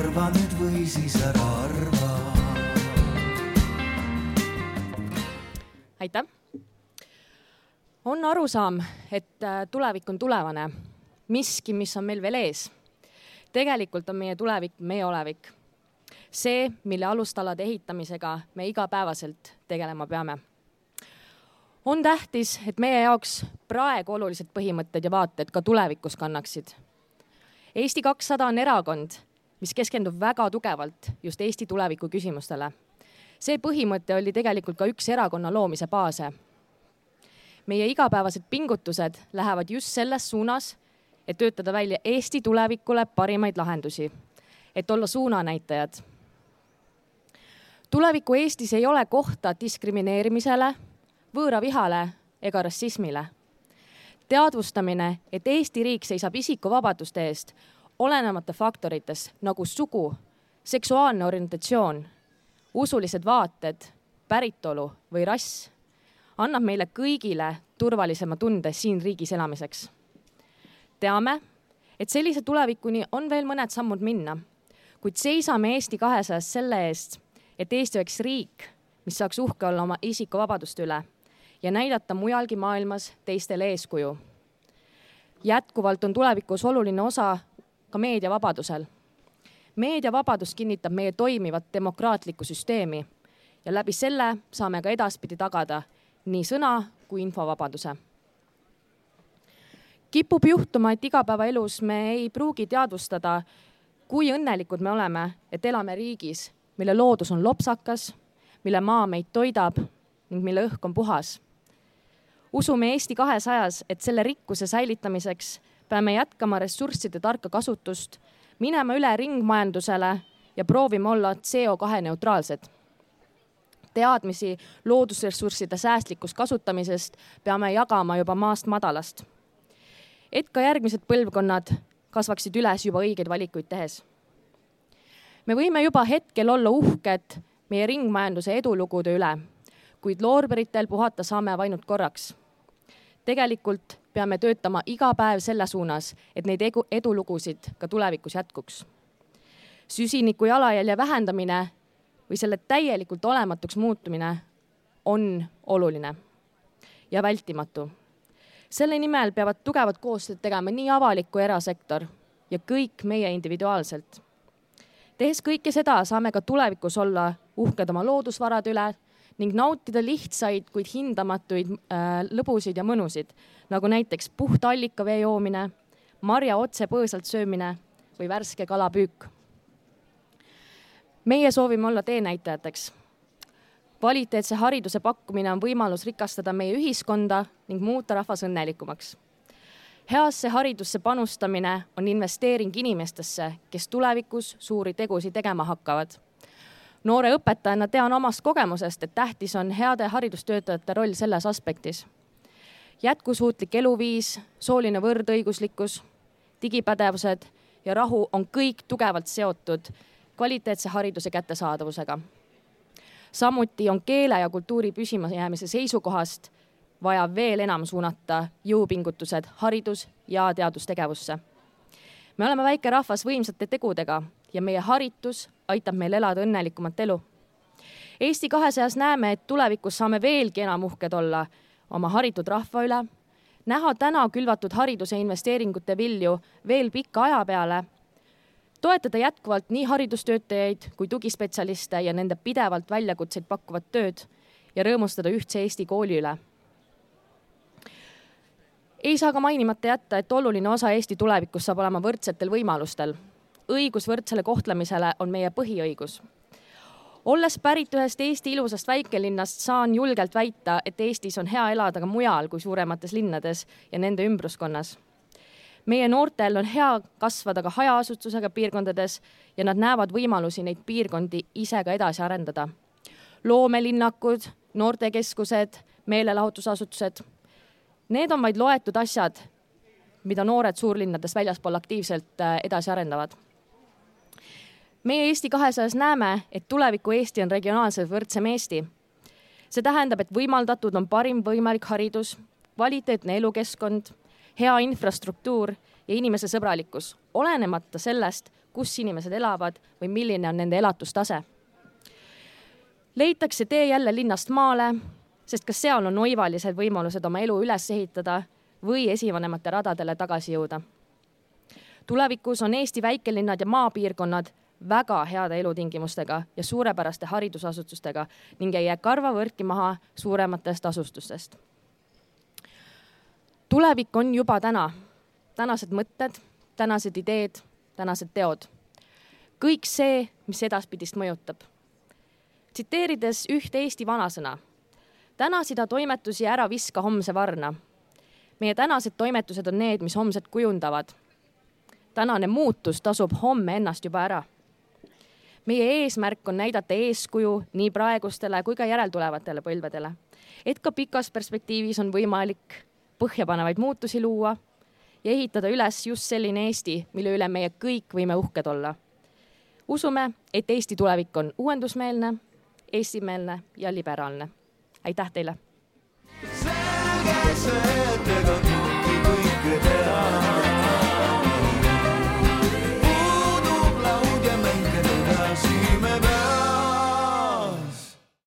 arva nüüd või siis ära arva. aitäh. on arusaam, et äh, tulevik on tulevane, miski, mis on meil veel ees. tegelikult on meie tulevik meie olevik. see, mille alustalade ehitamisega me igapäevaselt tegelema peame on tähtis, et meie jaoks praegu olulised põhimõtted ja vaated ka tulevikus kannaksid. Eesti kakssada on erakond, mis keskendub väga tugevalt just Eesti tuleviku küsimustele. see põhimõte oli tegelikult ka üks erakonna loomise baase. meie igapäevased pingutused lähevad just selles suunas, et töötada välja Eesti tulevikule parimaid lahendusi, et olla suunanäitajad. tuleviku Eestis ei ole kohta diskrimineerimisele võõravihale ega rassismile. teadvustamine, et Eesti riik seisab isikuvabaduste eest, olenemata faktorites nagu sugu, seksuaalne orientatsioon, usulised vaated, päritolu või rass, annab meile kõigile turvalisema tunde siin riigis elamiseks. teame, et sellise tulevikuni on veel mõned sammud minna, kuid seisame Eesti kahesajas selle eest, et Eesti oleks riik, mis saaks uhke olla oma isikuvabaduste üle ja näidata mujalgi maailmas teistele eeskuju. jätkuvalt on tulevikus oluline osa ka meediavabadusel. meediavabadus kinnitab meie toimivat demokraatlikku süsteemi ja läbi selle saame ka edaspidi tagada nii sõna kui infovabaduse. kipub juhtuma, et igapäevaelus me ei pruugi teadvustada, kui õnnelikud me oleme, et elame riigis, mille loodus on lopsakas, mille maa meid toidab ning mille õhk on puhas usume Eesti kahesajas, et selle rikkuse säilitamiseks peame jätkama ressursside tarka kasutust, minema üle ringmajandusele ja proovima olla CO2 neutraalsed. teadmisi loodusressursside säästlikust kasutamisest peame jagama juba maast madalast. et ka järgmised põlvkonnad kasvaksid üles juba õigeid valikuid tehes. me võime juba hetkel olla uhked meie ringmajanduse edulugude üle, kuid loorberitel puhata saame ainult korraks tegelikult peame töötama iga päev selle suunas, et neid egu, edulugusid ka tulevikus jätkuks. süsiniku jalajälje vähendamine või selle täielikult olematuks muutumine on oluline ja vältimatu. selle nimel peavad tugevat koostööd tegema nii avalik kui erasektor ja kõik meie individuaalselt. tehes kõike seda, saame ka tulevikus olla uhked oma loodusvarade üle ning nautida lihtsaid, kuid hindamatuid äh, lõbusid ja mõnusid, nagu näiteks puhta allikavee joomine, marja otse põõsalt söömine või värske kalapüük. meie soovime olla teenäitajateks. kvaliteetse hariduse pakkumine on võimalus rikastada meie ühiskonda ning muuta rahvas õnnelikumaks. heasse haridusse panustamine on investeering inimestesse, kes tulevikus suuri tegusid tegema hakkavad noore õpetajana tean omast kogemusest, et tähtis on heade haridustöötajate roll selles aspektis. jätkusuutlik eluviis, sooline võrdõiguslikkus, digipädevused ja rahu on kõik tugevalt seotud kvaliteetse hariduse kättesaadavusega. samuti on keele ja kultuuri püsimajäämise seisukohast vaja veel enam suunata jõupingutused haridus- ja teadustegevusse. me oleme väike rahvas võimsate tegudega ja meie haritus aitab meil elada õnnelikumat elu. Eesti kahesajas näeme, et tulevikus saame veelgi enam uhked olla oma haritud rahva üle, näha täna külvatud hariduse investeeringute vilju veel pika aja peale, toetada jätkuvalt nii haridustöötajaid kui tugispetsialiste ja nende pidevalt väljakutseid pakkuvat tööd ja rõõmustada ühtse Eesti kooli üle ei saa ka mainimata jätta, et oluline osa Eesti tulevikust saab olema võrdsetel võimalustel õigus võrdsele kohtlemisele on meie põhiõigus. olles pärit ühest Eesti ilusast väikelinnast, saan julgelt väita, et Eestis on hea elada ka mujal kui suuremates linnades ja nende ümbruskonnas. meie noortel on hea kasvada ka hajaasustusega piirkondades ja nad näevad võimalusi neid piirkondi ise ka edasi arendada. loomelinnakud, noortekeskused, meelelahutusasutused, need on vaid loetud asjad, mida noored suurlinnades väljaspool aktiivselt äh, edasi arendavad meie Eesti kahesajas näeme, et tuleviku Eesti on regionaalselt võrdsem Eesti. see tähendab, et võimaldatud on parim võimalik haridus, kvaliteetne elukeskkond, hea infrastruktuur ja inimese sõbralikkus, olenemata sellest, kus inimesed elavad või milline on nende elatustase. leitakse tee jälle linnast maale, sest kas seal on oivalised võimalused oma elu üles ehitada või esivanemate radadele tagasi jõuda. tulevikus on Eesti väikelinnad ja maapiirkonnad väga heade elutingimustega ja suurepäraste haridusasutustega ning ei jää karvavõrdki maha suurematest asustustest. tulevik on juba täna, tänased mõtted, tänased ideed, tänased teod. kõik see, mis edaspidist mõjutab. tsiteerides ühte Eesti vanasõna, täna sida toimetusi ära viska homse varna. meie tänased toimetused on need, mis homset kujundavad. tänane muutus tasub homme ennast juba ära meie eesmärk on näidata eeskuju nii praegustele kui ka järeltulevatele põlvedele, et ka pikas perspektiivis on võimalik põhjapanevaid muutusi luua ja ehitada üles just selline Eesti, mille üle meie kõik võime uhked olla. usume, et Eesti tulevik on uuendusmeelne, eestimeelne ja liberaalne. aitäh teile!